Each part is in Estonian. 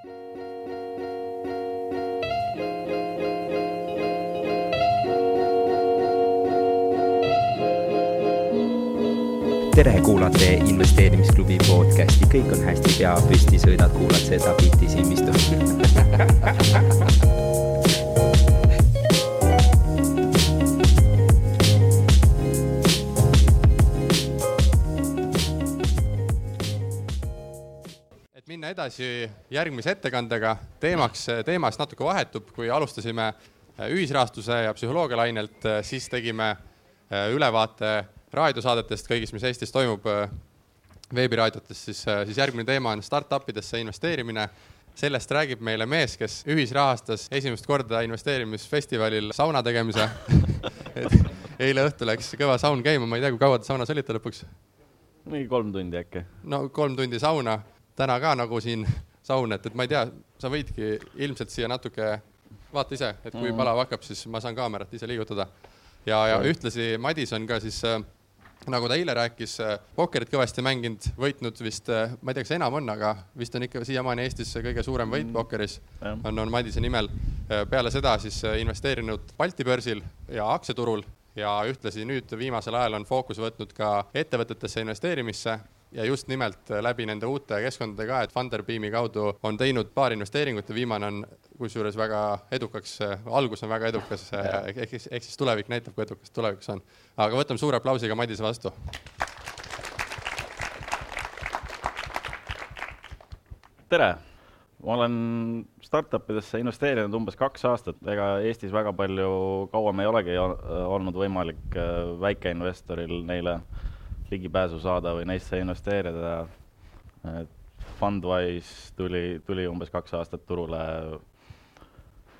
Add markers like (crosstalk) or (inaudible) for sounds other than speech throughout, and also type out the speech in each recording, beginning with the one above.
tere, kuulate investeerimisklubi podcasti, kõik on hästi, pea püsti, sõidad, kuulad seda bitti silmistu et (laughs) edasi järgmise ettekandega, teemaks, teemast natuke vahetub, kui alustasime äh, ühisrahastuse ja psühholoogia lainelt, siis tegime äh, ülevaate raadiosaadetest, kõigist, mis Eestis toimub veebiraadiotes, siis, siis järgmine teema on startup idesse investeerimine. sellest räägib meile mees, kes ühisrahastas esimest korda investeerimisfestivalil sauna tegemise (laughs) eile õhtul läks kõva saun käima, ma ei tea, kui kaua te saunas olite lõpuks? mingi kolm tundi äkki. no kolm tundi sauna, täna ka nagu siin saun, et, et ma ei tea, sa võidki ilmselt siia natuke, vaata ise, et kui Mhm. palav hakkab, siis ma saan kaamerat ise liigutada. ja, ja ühtlasi Madis on ka siis äh, nagu ta eile rääkis, pokkerit kõvasti mänginud, võitnud vist, ma ei tea, kas enam on, aga vist on ikka siiamaani Eestis kõige suurem võit pokkeris Jah. on, on Madise nimel. peale seda siis investeerinud Balti börsil ja aktsiaturul ja ühtlasi nüüd viimasel ajal on fookus võtnud ka ettevõtetesse investeerimisse ja just nimelt läbi nende uute keskkondade ka, et Funderbeami kaudu on teinud paar investeeringut ja viimane on kusjuures väga edukaks, algus on väga edukas, ehk siis, ehk siis tulevik näitab, kui edukas tulevikus on. aga võtame suure aplausiga Madise vastu. tere, ma olen startup idesse investeerinud umbes kaks aastat, ega Eestis väga palju kauem ei olegi olnud võimalik äh, väikeinvestoril neile ligipääsu saada või neisse investeerida. Fundwise tuli, tuli umbes kaks aastat turule,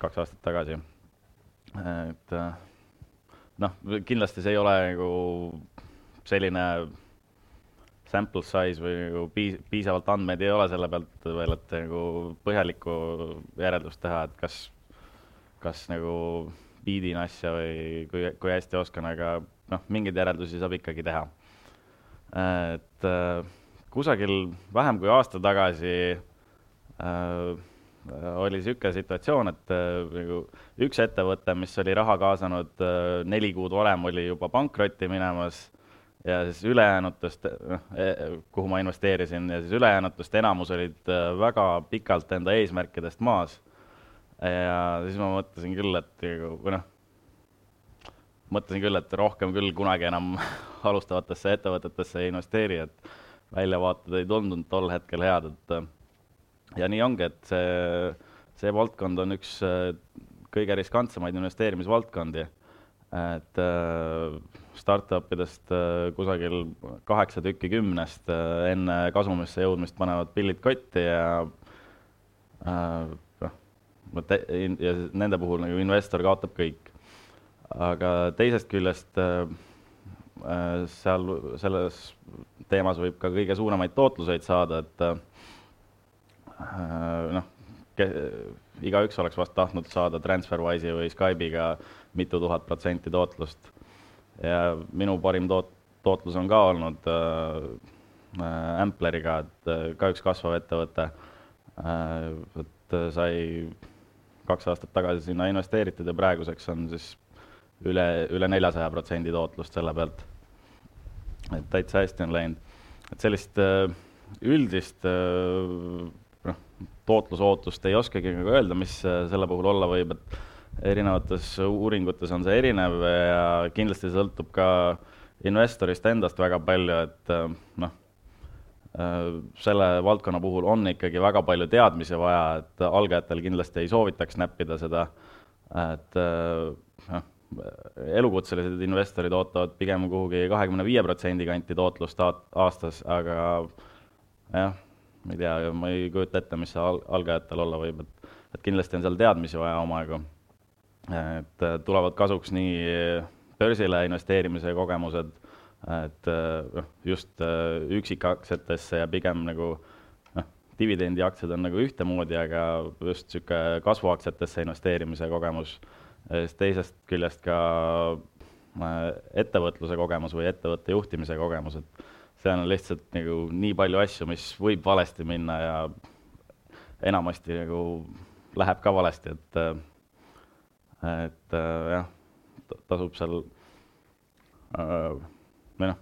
kaks aastat tagasi. et noh, kindlasti see ei ole nagu selline sample size või nagu piis-, piisavalt andmeid ei ole selle pealt veel, et nagu põhjalikku järeldust teha, et kas, kas nagu biidin asja või kui, kui hästi oskan, aga noh, mingeid järeldusi saab ikkagi teha. Et äh, kusagil vähem kui aasta tagasi äh, oli niisugune situatsioon, et äh, nagu üks ettevõte, mis oli raha kaasanud äh, neli kuud varem, oli juba pankrotti minemas ja siis ülejäänutest, noh, kuhu ma investeerisin ja siis ülejäänutest enamus olid äh, väga pikalt enda eesmärkidest maas. ja siis ma mõtlesin küll, et nagu, või noh, mõtlesin küll, et rohkem küll kunagi enam (laughs) alustavatesse ettevõtetesse ei investeeri, et väljavaated ei tundunud tol hetkel head, et äh, ja nii ongi, et see, see valdkond on üks äh, kõige riskantsemaid investeerimisvaldkondi. et äh, startup idest kusagil kaheksa tükki kümnest enne kasumisse jõudmist panevad pillid kotti ja noh, ja nende puhul nagu investor kaotab kõik. Aga teisest küljest äh, äh, seal selles teemas võib ka kõige suuremaid tootluseid saada, et äh, noh, igaüks oleks vast tahtnud saada TransferWise'i või Skype'iga mitu tuhat protsenti tootlust. ja minu parim toot-, tootlus on ka olnud äh, Ampleriga, et ka üks kasvav ettevõte äh,. et sai kaks aastat tagasi sinna investeeritud ja praeguseks on siis üle, üle neljasaja protsendi tootlust selle pealt. et täitsa hästi on läinud, et sellist äh, üldist äh, noh, tootlusootust ei oskagi nagu öelda, mis äh, selle puhul olla võib, et erinevates uuringutes on see erinev ja kindlasti sõltub ka investorist endast väga palju, et noh, selle valdkonna puhul on ikkagi väga palju teadmisi vaja, et algajatel kindlasti ei soovitaks näppida seda, et noh, elukutselised investorid ootavad pigem kuhugi kahekümne viie protsendi kanti tootlust aastas, aga jah, ma ei tea, ma ei kujuta ette, mis see al-, algajatel olla võib, et, et kindlasti on seal teadmisi vaja omajagu. et tulevad kasuks nii börsile investeerimise kogemused, et noh, just üksikaktsiatesse ja pigem nagu noh, dividendiaktsiad on nagu ühtemoodi, aga just niisugune kasvuaktsiatesse investeerimise kogemus, siis teisest küljest ka ettevõtluse kogemus või ettevõtte juhtimise kogemus, et seal on lihtsalt nagu nii palju asju, mis võib valesti minna ja enamasti nagu läheb ka valesti, et, et jah, tasub seal või noh,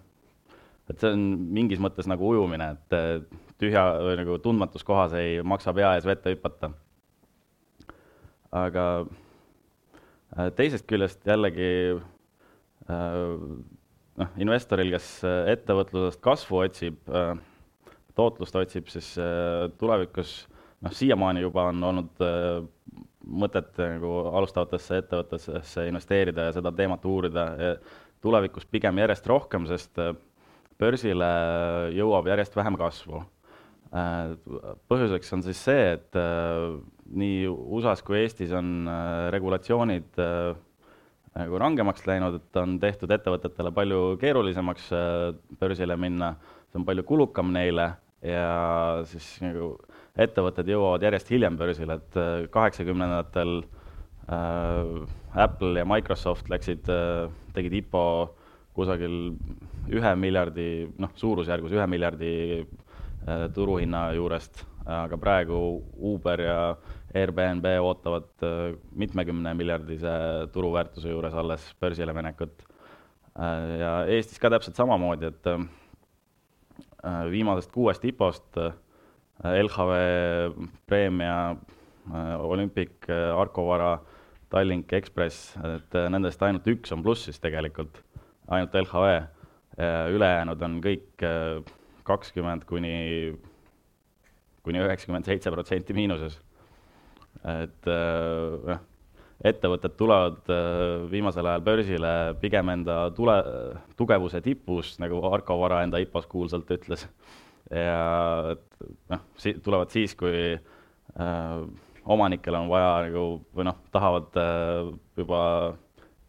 et see on mingis mõttes nagu ujumine, et tühja või nagu tundmatus kohas ei maksa pea ees vette hüpata. aga teisest küljest jällegi noh, investoril, kes ettevõtlusest kasvu otsib, tootlust otsib, siis tulevikus noh, siiamaani juba on olnud mõtet nagu alustavatesse ettevõtetesse investeerida ja seda teemat uurida tulevikus pigem järjest rohkem, sest äh, börsile jõuab järjest vähem kasvu. Äh, põhjuseks on siis see, et äh, nii USA-s kui Eestis on regulatsioonid nagu rangemaks läinud, et on tehtud ettevõtetele palju keerulisemaks börsile minna, see on palju kulukam neile ja siis nagu ettevõtted jõuavad järjest hiljem börsile, et kaheksakümnendatel äh, Apple ja Microsoft läksid, äh, tegid IPO kusagil ühe miljardi, noh, suurusjärgus ühe miljardi äh, turuhinna juurest, aga praegu Uber ja Airbnb ootavad äh, mitmekümne miljardise turuväärtuse juures alles börsile minekut. ja Eestis ka täpselt samamoodi, et viimasest kuuest IPO-st LHV Preemia, Olympic, Arco Vara Tallink Ekspress, et äh, nendest ainult üks on plussis tegelikult, ainult LHV. ülejäänud on kõik äh, kakskümmend kuni, kuni üheksakümmend seitse protsenti miinuses. et noh, ettevõtted tulevad viimasel ajal börsile pigem enda tule, tugevuse tipus, nagu Arko Vara enda IPO-s kuulsalt ütles. ja et noh, si-, tulevad siis, kui äh, omanikel on vaja nagu või noh, tahavad äh, juba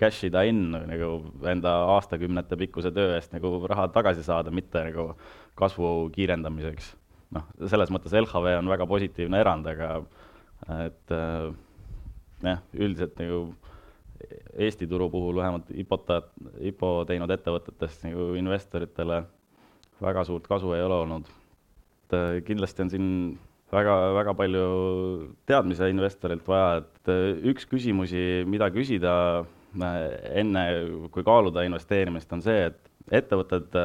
cash ida in nagu enda aastakümnete pikkuse töö eest nagu raha tagasi saada, mitte nagu kasvu kiirendamiseks. Noh, selles mõttes LHV on väga positiivne erand, aga et äh, jah, üldiselt nagu Eesti turu puhul vähemalt IPO-ta, IPO teinud ettevõtetest nagu investoritele väga suurt kasu ei ole olnud. et äh, kindlasti on siin väga, väga palju teadmise investorilt vaja, et äh, üks küsimusi, mida küsida enne, kui kaaluda investeerimist, on see, et ettevõtted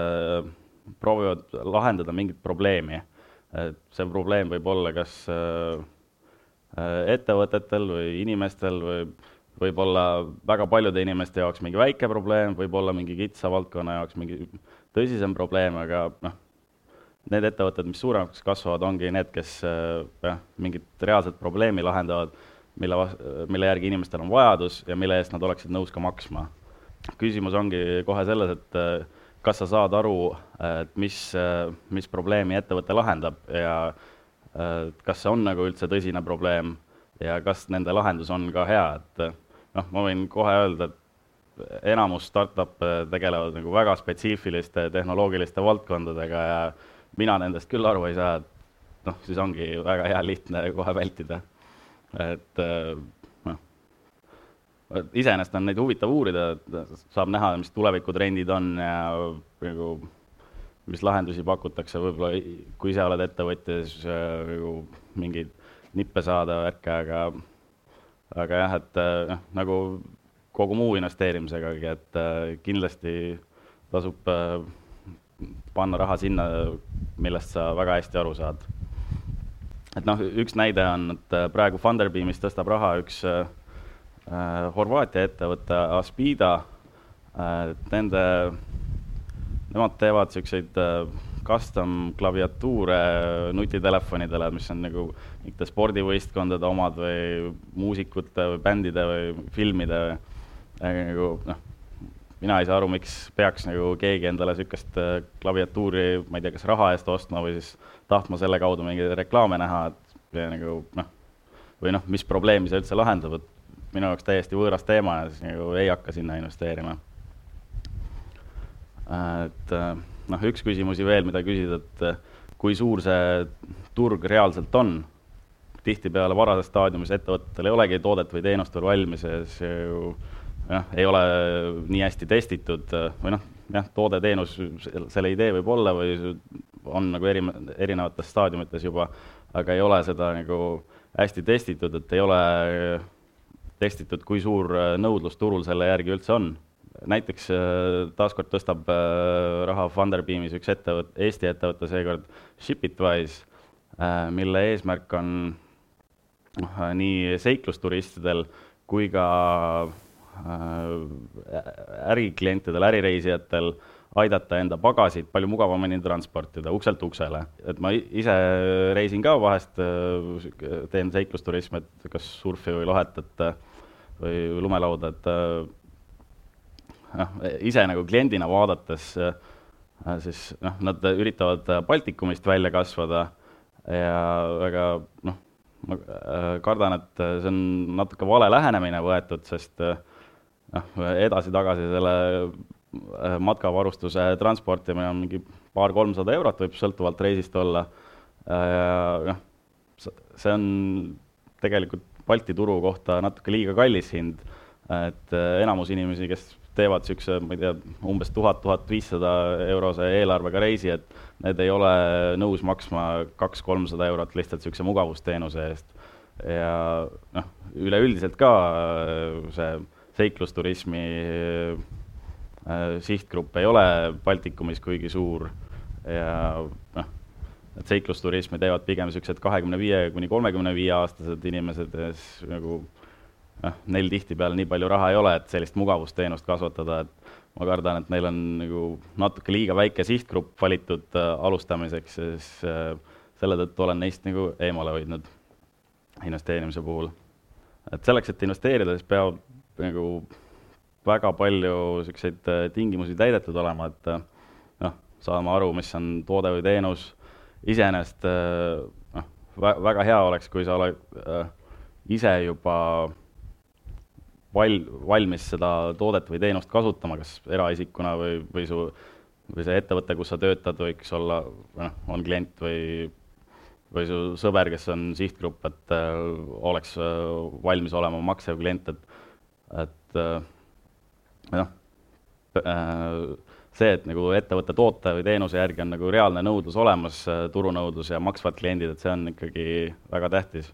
proovivad lahendada mingit probleemi. Et see probleem võib olla kas ettevõtetel või inimestel või võib olla väga paljude inimeste jaoks mingi väike probleem, võib olla mingi kitsa valdkonna jaoks mingi tõsisem probleem, aga noh, need ettevõtted, mis suuremaks kasvavad, ongi need, kes äh, jah, mingit reaalset probleemi lahendavad, mille, mille järgi inimestel on vajadus ja mille eest nad oleksid nõus ka maksma. küsimus ongi kohe selles, et äh, kas sa saad aru, et mis, mis probleemi ettevõte lahendab ja kas see on nagu üldse tõsine probleem ja kas nende lahendus on ka hea, et noh, ma võin kohe öelda, et enamus startup'e tegelevad nagu väga spetsiifiliste tehnoloogiliste valdkondadega ja mina nendest küll aru ei saa, et noh, siis ongi väga hea lihtne kohe vältida. et iseenesest on neid huvitav uurida, saab näha, mis tulevikutrendid on ja nagu mis lahendusi pakutakse, võib-olla kui ise oled ettevõtja, siis äh, nagu mingeid nippe saada, värke, aga aga jah, et äh, noh, nagu kogu muu investeerimisegagi, et kindlasti tasub panna raha sinna, millest sa väga hästi aru saad. et noh, üks näide on, et äh, praegu Funderbeamis tõstab raha üks äh, äh Horvaatia ettevõte Aspida äh,, nende, nemad teevad niisuguseid äh, custom klaviatuure nutitelefonidele, mis on nagu mingite spordivõistkondade omad või muusikute või bändide või filmide või nagu noh mina ei saa aru, miks peaks nagu keegi endale niisugust äh, klaviatuuri, ma ei tea, kas raha eest ostma või siis tahtma selle kaudu mingeid reklaame näha, et nagu noh, või noh, mis probleemi see üldse lahendab, et minu jaoks täiesti võõras teema ja siis nagu ei hakka sinna investeerima. et äh, noh, üks küsimusi veel, mida küsida, et äh, kui suur see turg reaalselt on, tihtipeale varases staadiumis ettevõtetel ei olegi toodet või teenust veel valmis ja siis ju jah, ei ole nii hästi testitud või noh, jah, toode-teenus, selle idee võib olla või on nagu eri, erinevates staadiumites juba, aga ei ole seda nagu hästi testitud, et ei ole testitud, kui suur nõudlus turul selle järgi üldse on. näiteks taaskord tõstab raha Funderbeamis üks ettevõte, Eesti ettevõte seekord, Shipitwise, mille eesmärk on noh, nii seiklusturistidel kui ka äriklientidel, ärireisijatel aidata enda pagasit palju mugavamini transportida ukselt uksele. et ma ise reisin ka vahest, teen seiklusturismi, et kas surfi või lohet, et või lumelauda, et noh, ise nagu kliendina vaadates siis noh, nad üritavad Baltikumist välja kasvada ja väga noh, ma kardan, et see on natuke vale lähenemine võetud, sest noh, edasi-tagasi selle Äh, matkavarustuse transportimine on mingi paar-kolmsada eurot, võib sõltuvalt reisist olla. Äh, noh, see on tegelikult Balti turu kohta natuke liiga kallis hind, et äh, enamus inimesi, kes teevad niisuguse, ma ei tea, umbes tuhat, tuhat viissada eurose eelarvega reisi, et need ei ole nõus maksma kaks-kolmsada eurot lihtsalt niisuguse mugavusteenuse eest. ja noh, üleüldiselt ka see seiklusturismi Äh, sihtgrupp ei ole Baltikumis kuigi suur ja noh, et seiklusturismi teevad pigem niisugused kahekümne viie kuni kolmekümne viie aastased inimesed ja siis nagu noh, neil tihtipeale nii palju raha ei ole, et sellist mugavusteenust kasvatada, et ma kardan, et neil on nagu natuke liiga väike sihtgrupp valitud äh, alustamiseks ja siis äh, selle tõttu olen neist nagu eemale hoidnud investeerimise puhul. et selleks, et investeerida, siis peab nagu väga palju niisuguseid äh, tingimusi täidetud olema, et äh, noh, saama aru, mis on toode või teenus, iseenesest äh, noh, väga hea oleks, kui sa oled ise juba val-, valmis seda toodet või teenust kasutama, kas eraisikuna või, või su, või see ettevõte, kus sa töötad, võiks olla, noh, on klient või või su sõber, kes on sihtgrupp, et äh, oleks äh, valmis olema maksev klient, et, et äh, noh, äh, see, et nagu ettevõtte toote või teenuse järgi on nagu reaalne nõudlus olemas, äh, turunõudlus ja maksvad kliendid, et see on ikkagi väga tähtis.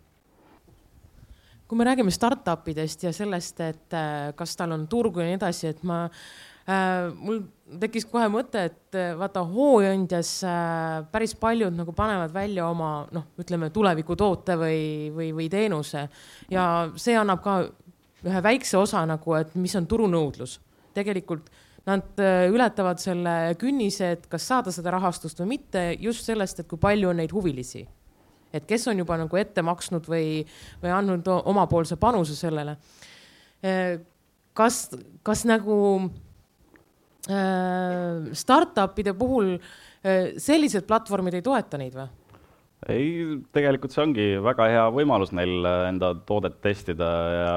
kui me räägime startup idest ja sellest, et äh, kas tal on turgu ja nii edasi, et ma äh,, mul tekkis kohe mõte, et vaata Hooandjas äh, päris paljud nagu panevad välja oma noh, ütleme tulevikutoote või, või, või teenuse ja see annab ka ühe väikse osa nagu, et mis on turunõudlus. Tegelikult nad äh, ületavad selle künnise, et kas saada seda rahastust või mitte, just sellest, et kui palju on neid huvilisi. et kes on juba nagu ette maksnud või, või andnud omapoolse panuse sellele. Äh, kas, kas nagu äh, startup'ide puhul äh, sellised platvormid ei toeta neid või? ei, tegelikult see ongi väga hea võimalus neil äh, enda toodet testida ja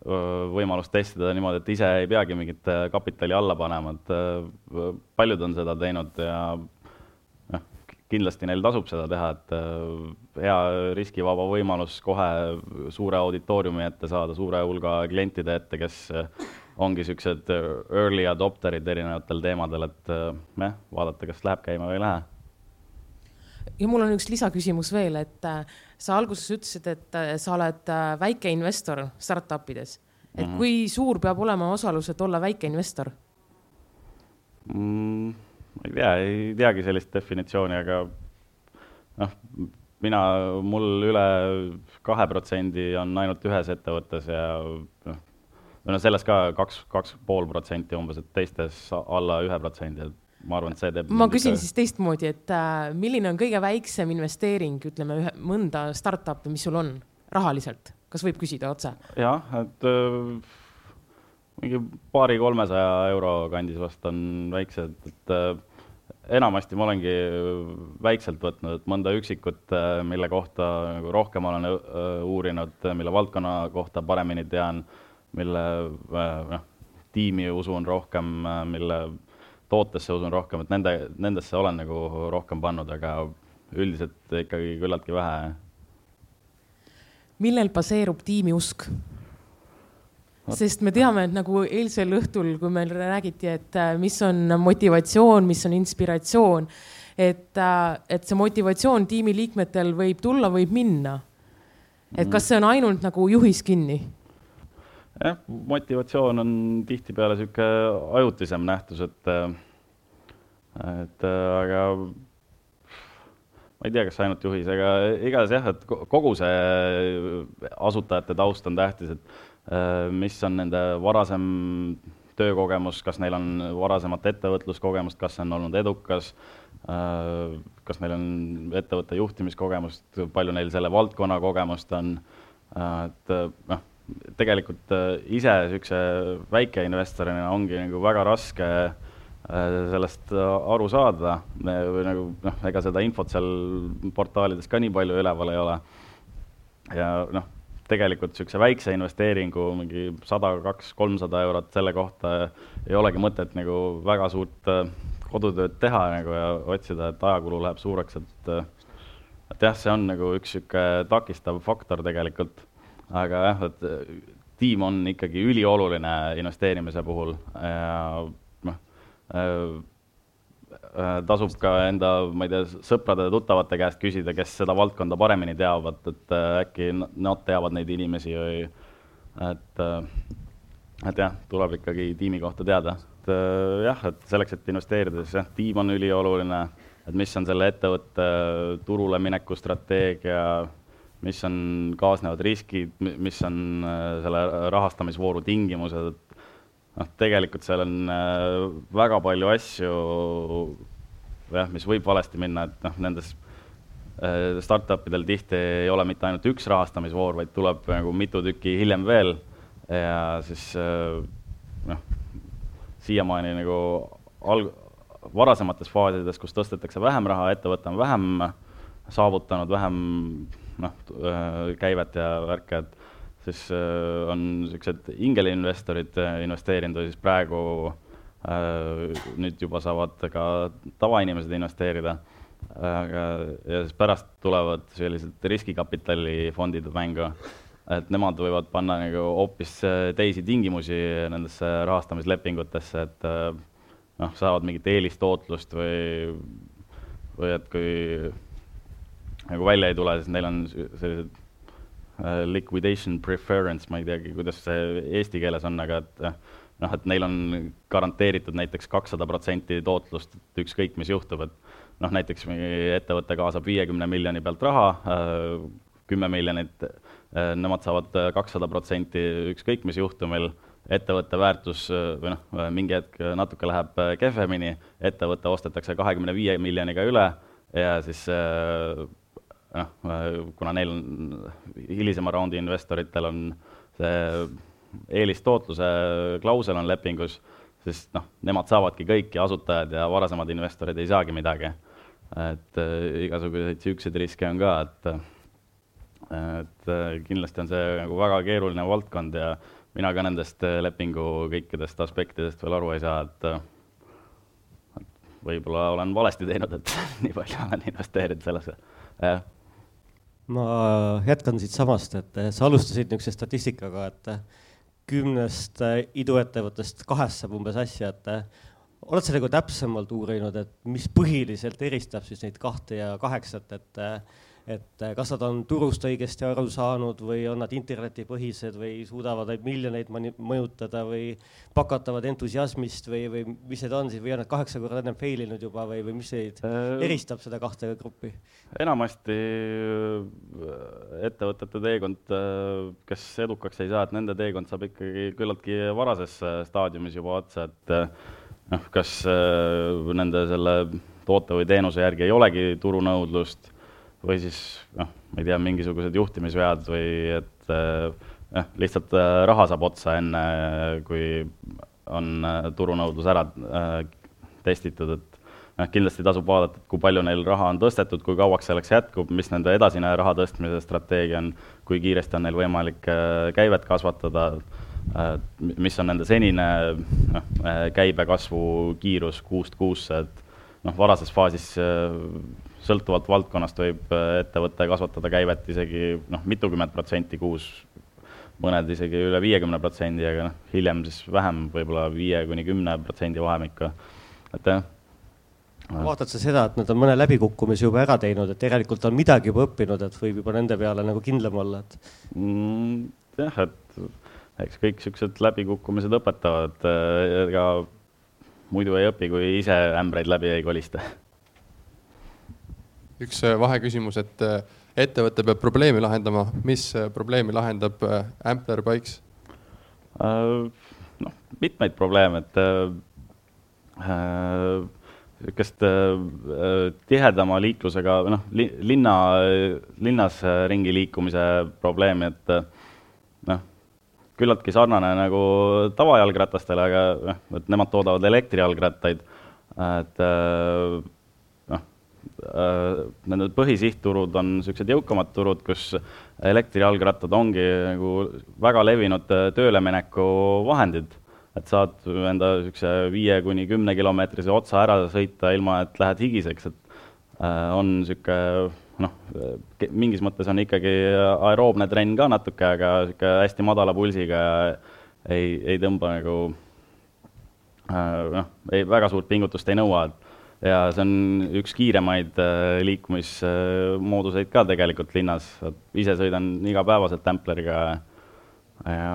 võimalust testida niimoodi, et ise ei peagi mingit kapitali alla panema, et paljud on seda teinud ja noh, kindlasti neil tasub seda teha, et hea riskivaba võimalus kohe suure auditooriumi ette saada, suure hulga klientide ette, kes ongi niisugused early adopter'id erinevatel teemadel, et jah, vaadata, kas läheb käima või ei lähe. Ja mul on üks lisaküsimus veel, et äh, sa alguses ütlesid, et äh, sa oled äh, väikeinvestor startup ides. et mm -hmm. kui suur peab olema osalus, et olla väikeinvestor mm,? ma ei tea, ei teagi sellist definitsiooni, aga noh, mina, mul üle kahe protsendi on ainult ühes ettevõttes ja noh, noh, selles ka kaks, kaks pool protsenti umbes, et teistes alla ühe protsendi, et ma arvan, et see teeb. ma küsin siis teistmoodi, et äh, milline on kõige väiksem investeering, ütleme ühe, mõnda startup'i, mis sul on rahaliselt, kas võib küsida otse? jah, et äh, mingi paari-kolmesaja euro kandis vast on väiksed, et äh, enamasti ma olengi väikselt võtnud, et mõnda üksikut, äh, mille kohta nagu rohkem olen äh, uurinud, mille valdkonna kohta paremini tean, mille äh, noh, tiimi usun rohkem, mille tootesse usun rohkem, et nende, nendesse olen nagu rohkem pannud, aga üldiselt ikkagi küllaltki vähe. millel baseerub tiimiusk? sest me teame, et nagu eilsel õhtul, kui meil räägiti, et äh, mis on motivatsioon, mis on inspiratsioon, et, et see motivatsioon tiimiliikmetel võib tulla, võib minna. et kas see on ainult nagu juhis kinni? Jah, motivatsioon on tihtipeale niisugune ajutisem nähtus, et, et aga ma ei tea, kas ainult juhis, aga igatahes jah, et kogu see asutajate taust on tähtis, et mis on nende varasem töökogemus, kas neil on varasemat ettevõtluskogemust, kas see on olnud edukas, kas neil on ettevõtte juhtimiskogemust, palju neil selle valdkonna kogemust on, et noh, tegelikult ise niisuguse väikeinvestorina ongi nagu väga raske sellest aru saada või nagu noh, ega seda infot seal portaalides ka nii palju üleval ei ole. ja noh tegelikult niisuguse väikse investeeringu, mingi sada, kaks, kolmsada eurot, selle kohta ei olegi mõtet nagu väga suurt äh, kodutööd teha nagu ja otsida, et ajakulu läheb suureks, et äh, et jah, see on nagu üks niisugune takistav faktor tegelikult, aga jah, et äh, tiim on ikkagi ülioluline investeerimise puhul ja noh, Äh, tasub ka enda, ma ei tea, sõprade-tuttavate käest küsida, kes seda valdkonda paremini teavad, et äkki nad teavad neid inimesi või et, et jah, tuleb ikkagi tiimi kohta teada. et jah, et selleks, et investeerida, siis jah, tiim on ülioluline, et mis on selle ettevõtte turule mineku strateegia, mis on kaasnevad riskid, mis on selle rahastamisvooru tingimused, et noh, tegelikult seal on äh, väga palju asju jah, mis võib valesti minna, et noh, nendes äh, startup idel tihti ei ole mitte ainult üks rahastamisvoor, vaid tuleb nagu mitu tükki hiljem veel. Ja siis äh, noh, siiamaani nagu alg-, varasemates faasides, kus tõstetakse vähem raha, ettevõte on vähem saavutanud, vähem noh, käivet ja värke, et siis äh, on niisugused ingelinvestorid äh, investeerinud või siis praegu äh, nüüd juba saavad ka tavainimesed investeerida. aga, ja siis pärast tulevad sellised riskikapitali fondid mängu, et nemad võivad panna nagu hoopis teisi tingimusi nendesse rahastamislepingutesse, et noh, saavad mingit eelistootlust või, või et kui nagu välja ei tule, siis neil on sellised Äh, liquidation preference, ma ei teagi, kuidas see eesti keeles on, aga et noh, et neil on garanteeritud näiteks kakssada protsenti tootlust, et ükskõik, mis juhtub, et noh, näiteks ettevõte kaasab viiekümne miljoni pealt raha, äh, kümme miljonit, äh, nemad saavad kakssada protsenti ükskõik mis juhtumil, ettevõtte väärtus või noh, mingi hetk natuke läheb kehvemini, ettevõte ostetakse kahekümne viie miljoniga üle ja siis noh, kuna neil on, hilisema raundi investoritel on see eelistootluse klausel on lepingus, siis noh, nemad saavadki kõik ja asutajad ja varasemad investorid ei saagi midagi. et äh, igasuguseid niisuguseid riske on ka, et et äh, kindlasti on see nagu väga keeruline valdkond ja mina ka nendest lepingu kõikidest aspektidest veel aru ei saa, et võib-olla olen valesti teinud, et (laughs) nii palju olen investeerinud sellesse, jah ma jätkan siitsamast, et sa alustasid niisuguse statistikaga, et kümnest iduettevõttest kahest saab umbes asja, et oled sa nagu täpsemalt uurinud, et mis põhiliselt eristab siis neid kahte ja kaheksat, et et eh, kas nad on turust õigesti aru saanud või on nad internetipõhised või suudavad neid miljoneid mõjutada või pakatavad entusiasmist või, või mis need on siis või on nad kaheksa korda ennem fail inud juba või, või mis neid äh, eristab seda kahte gruppi? enamasti äh, ettevõtete teekond, äh, kes edukaks ei saa, et nende teekond saab ikkagi küllaltki varases staadiumis juba otsa, et noh, kas nende selle toote või teenuse järgi ei olegi turunõudlust või siis noh, ma ei tea, mingisugused juhtimisvead või et jah, lihtsalt äh, raha saab otsa enne, kui on äh, turunõudlus ära äh, testitud, et noh, kindlasti tasub vaadata, et kui palju neil raha on tõstetud, kui kauaks selleks jätkub, mis nende edasine raha tõstmise strateegia on, kui kiiresti on neil võimalik käivet kasvatada, mis on nende senine noh, käibekasvu kiirus kuust kuusse, et noh, varases faasis sõltuvalt valdkonnast võib äh, ettevõte kasvatada käivet isegi noh, mitukümmend protsenti kuus, mõned isegi üle viiekümne protsendi, aga noh, hiljem siis vähem, võib-olla viie kuni kümne protsendi vahemikku. et jah, vaatad sa seda, et nad on mõne läbikukkumise juba ära teinud, et tegelikult on midagi juba õppinud, et võib juba nende peale nagu kindlam olla, et mm,? jah, et eks kõik siuksed läbikukkumised õpetavad, ega muidu ei õpi, kui ise ämbreid läbi ei kolista. Üks vaheküsimus, et ettevõte peab probleemi lahendama, mis probleemi lahendab Ampler Bikes? noh, mitmeid probleeme, et äh, niisugust äh, tihedama liiklusega või noh li,, linna, linnas ringi liikumise probleemi, et noh, küllaltki sarnane nagu tavajalgratastele, aga noh, et nemad toodavad elektrijalgrattaid, et nende põhisihtturud on niisugused jõukamad turud, kus elektrijalgrattad ongi nagu väga levinud töölemineku vahendid et saad enda niisuguse viie kuni kümne kilomeetrise otsa ära sõita, ilma et lähed higiseks, et äh, on niisugune noh, mingis mõttes on ikkagi aeroobne trenn ka natuke, aga niisugune hästi madala pulsiga ei, ei tõmba nagu äh, noh, ei, väga suurt pingutust ei nõua. Ja see on üks kiiremaid äh, liikumismooduseid ka tegelikult linnas, ise sõidan igapäevaselt Templeriga ja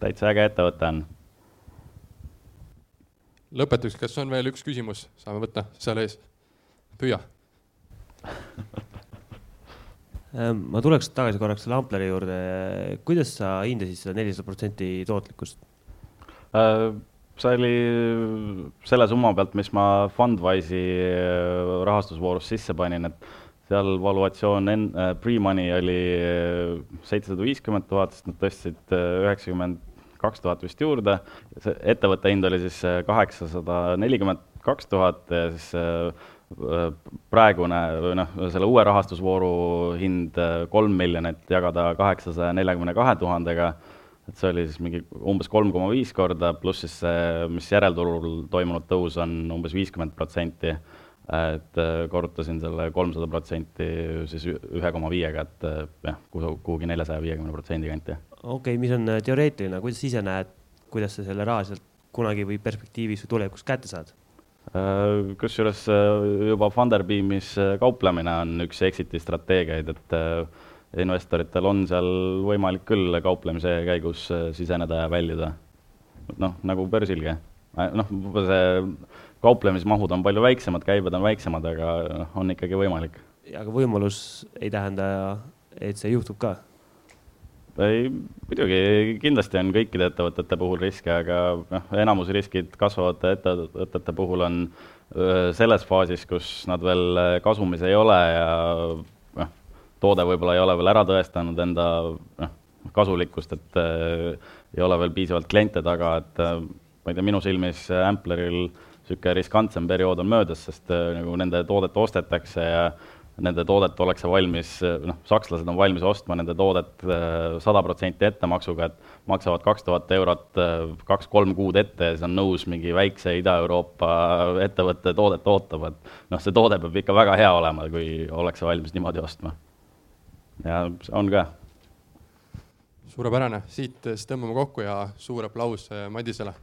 täitsa äge ettevõte on. Lõpetuseks, kas on veel üks küsimus, saame võtta seal ees, püüa. (laughs) Ähm, ma tuleks tagasi korraks selle Ampleri juurde, kuidas sa hindasid seda nelisada protsenti tootlikkust? Äh, see oli selle summa pealt, mis ma Fundwise'i äh, rahastusvoorus sisse panin, et seal valuatsioon en-, äh, pre-money oli seitsesada viiskümmend tuhat, sest nad tõstsid üheksakümmend kaks tuhat vist juurde, see ettevõtte hind oli siis äh, kaheksasada nelikümmend kaks tuhat ja siis äh, praegune või noh, selle uue rahastusvooru hind äh, kolm miljonit jagada kaheksasaja neljakümne kahe tuhandega, et see oli siis mingi umbes kolm koma viis korda, pluss siis see, mis järelturul toimunud tõus on umbes viiskümmend protsenti et korrutasin selle kolmsada protsenti siis ühe koma viiega, et jah, kuhugi neljasaja viiekümne protsendi kanti okei okay,, mis on äh, teoreetiline, kuidas ise näed, kuidas sa selle raha sealt kunagi või perspektiivis või tulevikus kätte saad? Äh, kusjuures äh, juba Funderbeamis kauplemine on üks exit'i strateegiaid, et investoritel on seal võimalik küll kauplemise käigus siseneda ja väljuda. noh, nagu börsilgi. noh, see kauplemismahud on palju väiksemad, käibed on väiksemad, aga noh, on ikkagi võimalik. aga võimalus ei tähenda, et see juhtub ka ei, muidugi kindlasti on kõikide ettevõtete puhul riske, aga noh, enamus riskid kasvavate ettevõtete puhul on selles faasis, kus nad veel kasumis ei ole ja toode võib-olla ei ole veel ära tõestanud enda noh, kasulikkust, et äh, ei ole veel piisavalt kliente taga, et äh, ma ei tea, minu silmis Ampleril niisugune riskantsem periood on möödas, sest äh, nagu nende toodet ostetakse ja nende toodet ollakse valmis, noh, sakslased on valmis ostma nende toodet äh, sada protsenti ettemaksuga, et maksavad kaks tuhat eurot äh, kaks-kolm kuud ette ja siis on nõus mingi väikse Ida-Euroopa ettevõtte toodet ootama, et noh, see toode peab ikka väga hea olema, kui ollakse valmis niimoodi ostma. Ja on ka. suurepärane, siit siis tõmbame kokku ja suur aplaus äh, Madisele.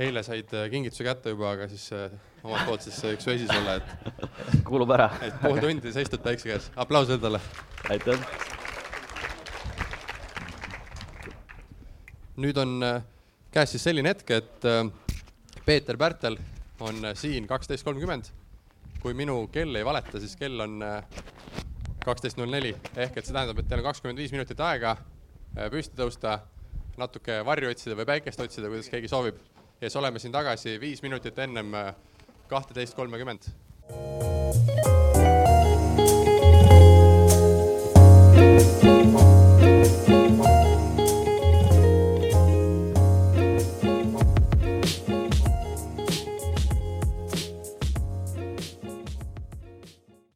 eile said äh, kingituse kätte juba, aga siis äh, omalt poolt siis üks vesi sulle, et. (laughs) kuulub ära. et pool tundi seistud päikse käes, aplaus talle. aitäh. nüüd on käes siis selline hetk, et Peeter Pärtel on siin kaksteist kolmkümmend. Kui minu kell ei valeta, siis kell on kaksteist null neli ehk et see tähendab, et teil on kakskümmend viis minutit aega püsti tõusta, natuke varju otsida või päikest otsida, kuidas keegi soovib ja siis oleme siin tagasi viis minutit ennem äh, kahteteist kolmekümmend.